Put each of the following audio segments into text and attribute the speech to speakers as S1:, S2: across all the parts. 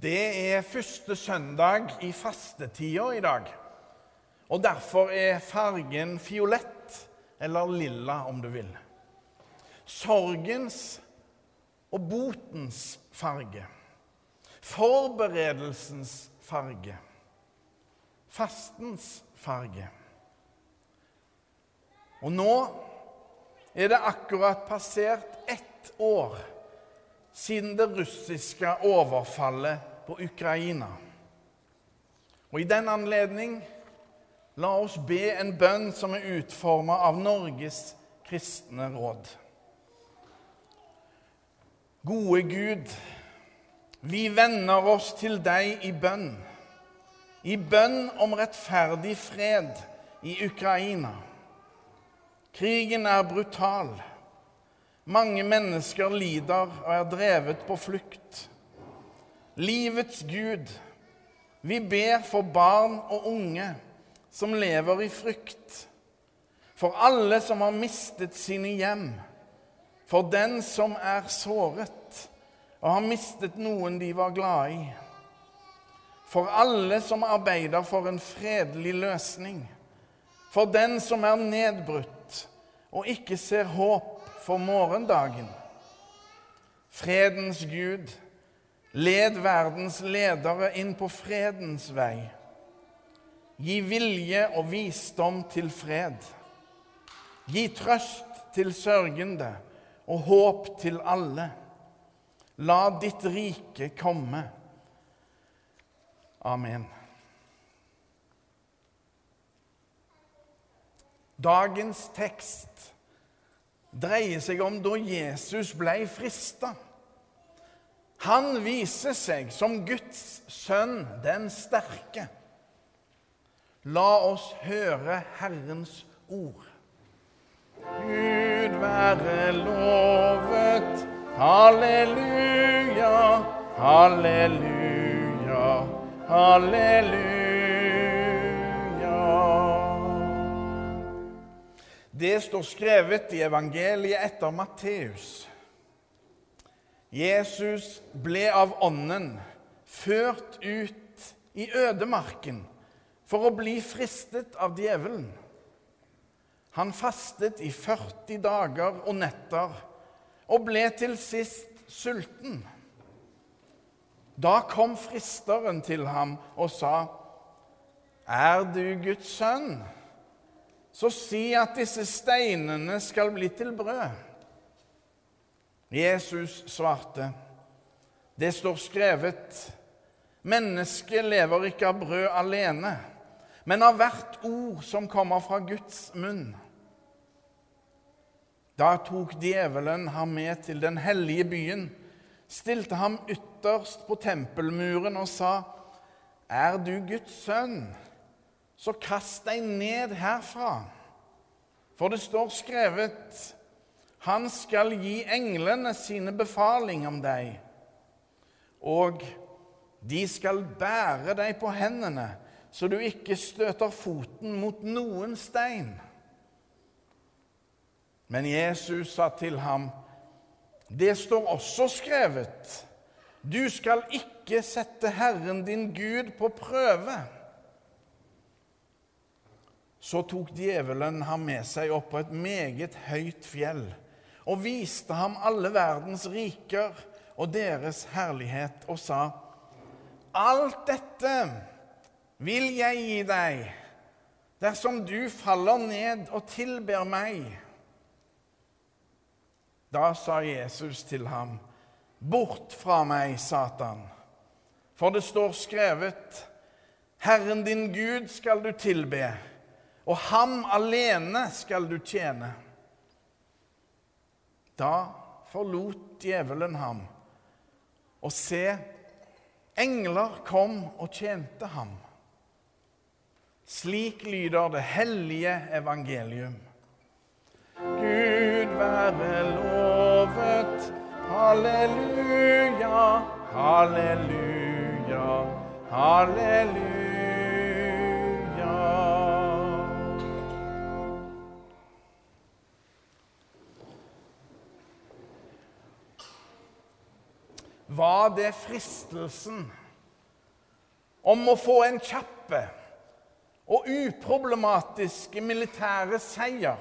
S1: Det er første søndag i fastetida i dag. Og derfor er fargen fiolett, eller lilla om du vil. Sorgens og botens farge. Forberedelsens farge. Fastens farge. Og nå er det akkurat passert ett år siden det russiske overfallet på Ukraina. Og i den anledning la oss be en bønn som er utforma av Norges kristne råd. Gode Gud, vi vender oss til deg i bønn. I bønn om rettferdig fred i Ukraina. Krigen er brutal. Mange mennesker lider og er drevet på flukt. Livets Gud, vi ber for barn og unge som lever i frykt. For alle som har mistet sine hjem. For den som er såret og har mistet noen de var glad i. For alle som arbeider for en fredelig løsning. For den som er nedbrutt og ikke ser håp for morgendagen. Fredens Gud, led verdens ledere inn på fredens vei. Gi vilje og visdom til fred. Gi trøst til sørgende og håp til alle. La ditt rike komme. Amen. Dagens tekst dreier seg om da Jesus ble frista. Han viser seg som Guds sønn, den sterke. La oss høre Herrens ord. Gud være lovet. Halleluja, halleluja, halleluja. Det står skrevet i evangeliet etter Matteus. Jesus ble av Ånden ført ut i ødemarken for å bli fristet av djevelen. Han fastet i 40 dager og netter og ble til sist sulten. Da kom fristeren til ham og sa, 'Er du Guds sønn?' så si at disse steinene skal bli til brød. Jesus svarte, det står skrevet, mennesket lever ikke av brød alene, men av hvert ord som kommer fra Guds munn. Da tok djevelen ham med til den hellige byen, stilte ham ytterst på tempelmuren og sa, Er du Guds sønn? så kast deg ned herfra. For det står skrevet Han skal gi englene sine befaling om deg, og de skal bære deg på hendene, så du ikke støter foten mot noen stein. Men Jesus sa til ham, det står også skrevet, du skal ikke sette Herren din Gud på prøve. Så tok djevelen ham med seg opp på et meget høyt fjell og viste ham alle verdens riker og deres herlighet og sa:" Alt dette vil jeg gi deg dersom du faller ned og tilber meg. Da sa Jesus til ham, Bort fra meg, Satan, for det står skrevet, Herren din Gud skal du tilbe og ham alene skal du tjene. Da forlot djevelen ham, og se, engler kom og tjente ham. Slik lyder det hellige evangelium. Gud være lovet. Halleluja, halleluja, halleluja. Var det fristelsen om å få en kjappe og uproblematiske militære seier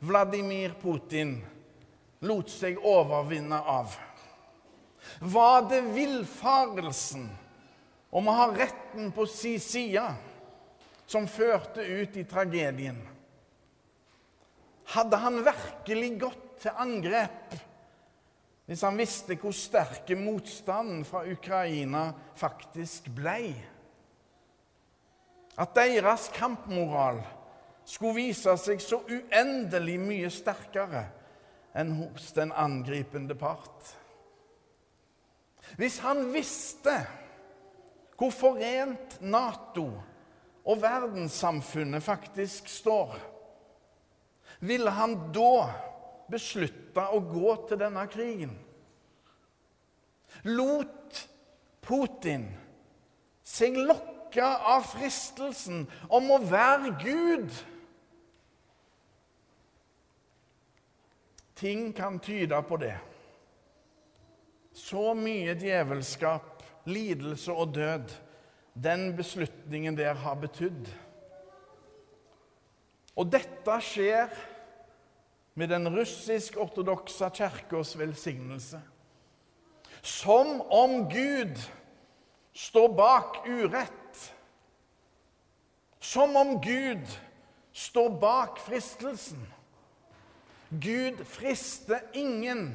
S1: Vladimir Putin lot seg overvinne av? Var det villfarelsen om å ha retten på si side som førte ut i tragedien? Hadde han virkelig gått til angrep hvis han visste hvor sterke motstanden fra Ukraina faktisk ble? At deres kampmoral skulle vise seg så uendelig mye sterkere enn hos den angripende part. Hvis han visste hvor forent Nato og verdenssamfunnet faktisk står, ville han da beslutte å gå til denne krigen? Lot Putin seg lokke av fristelsen om å være Gud? Ting kan tyde på det. Så mye djevelskap, lidelse og død den beslutningen der har betydd. Og dette skjer med den russisk-ortodokse kirkas velsignelse. Som om Gud står bak urett. Som om Gud står bak fristelsen. Gud frister ingen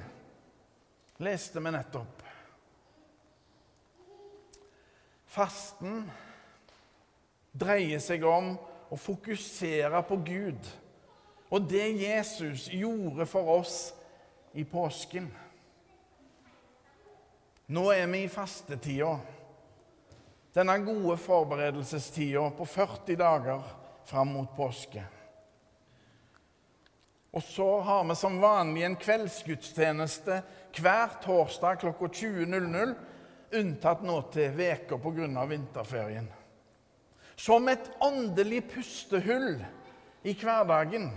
S1: leste vi nettopp. Fasten dreier seg om å fokusere på Gud og det Jesus gjorde for oss i påsken. Nå er vi i fastetida, denne gode forberedelsestida på 40 dager fram mot påske. Og så har vi som vanlig en kveldsgudstjeneste hver torsdag klokka 20.00, unntatt nå til uka pga. vinterferien. Som et åndelig pustehull i hverdagen.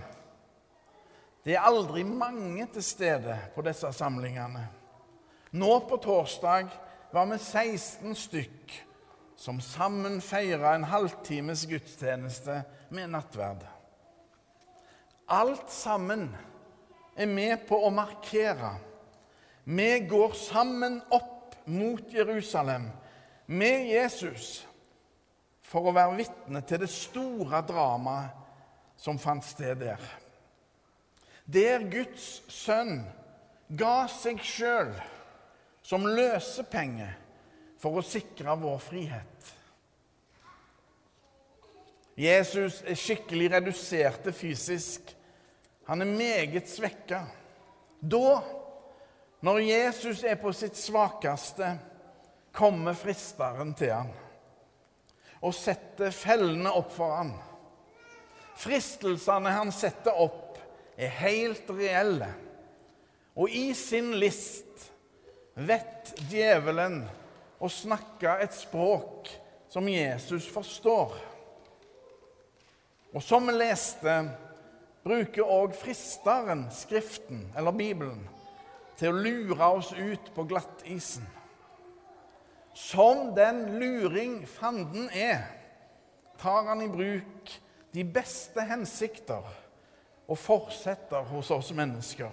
S1: Det er aldri mange til stede på disse samlingene. Nå på torsdag var vi 16 stykk som sammen feira en halvtimes gudstjeneste med nattverd. Alt sammen er med på å markere vi går sammen opp mot Jerusalem med Jesus for å være vitne til det store dramaet som fant sted der. Der Guds sønn ga seg sjøl som løsepenge for å sikre vår frihet. Jesus er skikkelig redusert fysisk. Han er meget svekka. Da når Jesus er på sitt svakeste, kommer fristeren til ham og setter fellene opp for ham. Fristelsene han setter opp, er helt reelle. Og i sin list vet djevelen å snakke et språk som Jesus forstår. Og som vi leste, bruker òg fristeren Skriften, eller Bibelen, til å lure oss ut på glattisen. Som den luring fanden er, tar han i bruk de beste hensikter og fortsetter hos oss mennesker.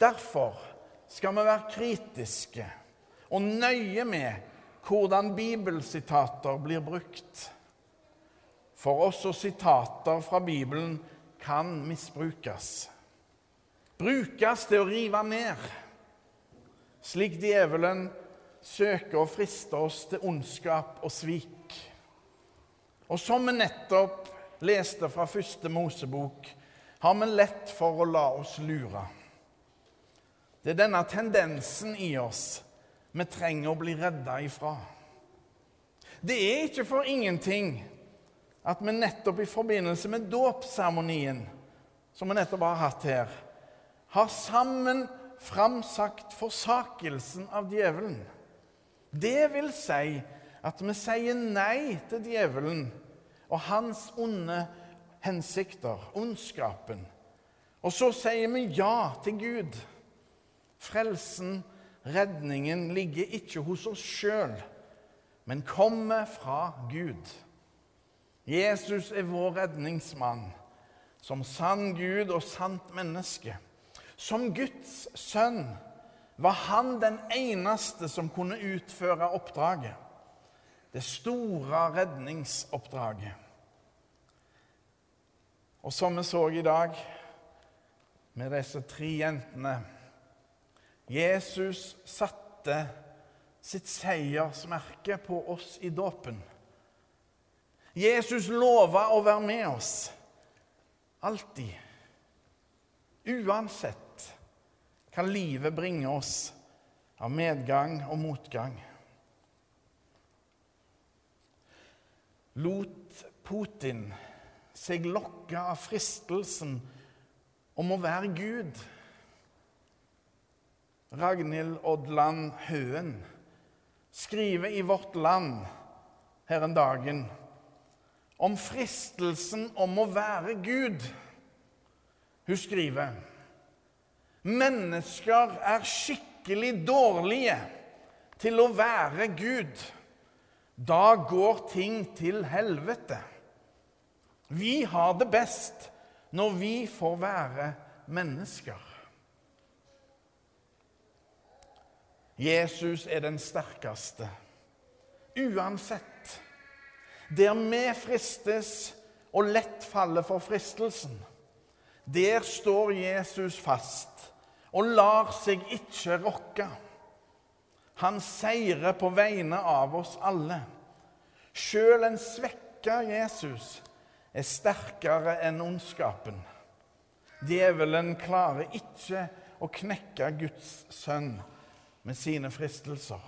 S1: Derfor skal vi være kritiske og nøye med hvordan bibelsitater blir brukt. For også sitater fra Bibelen kan misbrukes brukes til å rive ned, slik djevelen søker å friste oss til ondskap og svik. Og som vi nettopp leste fra første Mosebok, har vi lett for å la oss lure. Det er denne tendensen i oss vi trenger å bli redda ifra. Det er ikke for ingenting at vi nettopp i forbindelse med dåpsseremonien, som vi nettopp har hatt her, har sammen framsagt forsakelsen av djevelen. Det vil si at vi sier nei til djevelen og hans onde hensikter, ondskapen. Og så sier vi ja til Gud. Frelsen, redningen, ligger ikke hos oss sjøl, men kommer fra Gud. Jesus er vår redningsmann, som sann Gud og sant menneske. Som Guds sønn var han den eneste som kunne utføre oppdraget. Det store redningsoppdraget. Og som vi så i dag med disse tre jentene Jesus satte sitt seiersmerke på oss i dåpen. Jesus lova å være med oss alltid. Uansett hva livet bringer oss av medgang og motgang. Lot Putin seg lokke av fristelsen om å være Gud? Ragnhild Odland Høen skriver i Vårt Land her en dagen om fristelsen om å være Gud. Hun skriver mennesker er skikkelig dårlige til å være Gud. Da går ting til helvete. Vi har det best når vi får være mennesker. Jesus er den sterkeste, uansett. Der vi fristes og lett faller for fristelsen, der står Jesus fast og lar seg ikke rokke. Han seirer på vegne av oss alle. Sjøl en svekka Jesus er sterkere enn ondskapen. Djevelen klarer ikke å knekke Guds sønn med sine fristelser.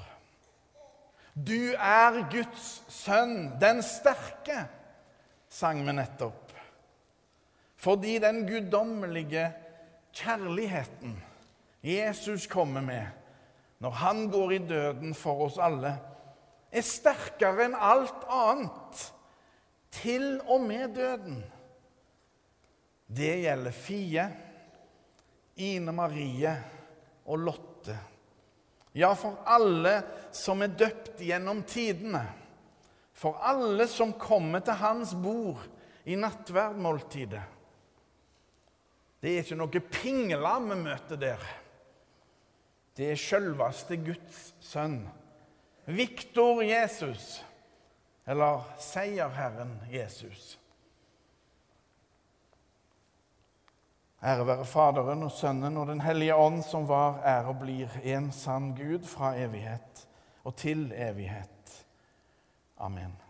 S1: Du er Guds sønn, den sterke, sang vi nettopp. Fordi den guddommelige kjærligheten Jesus kommer med når han går i døden for oss alle, er sterkere enn alt annet, til og med døden. Det gjelder Fie, Ine Marie og Lotte. Ja, for alle som er døpt gjennom tidene. For alle som kommer til hans bord i nattverdmåltidet. Det er ikke noe pingla vi møter der. Det er sjølveste Guds sønn. Viktor Jesus, eller Seierherren Jesus. Ære være Faderen og Sønnen og Den hellige ånd, som var, er og blir en sann Gud fra evighet og til evighet. Amen.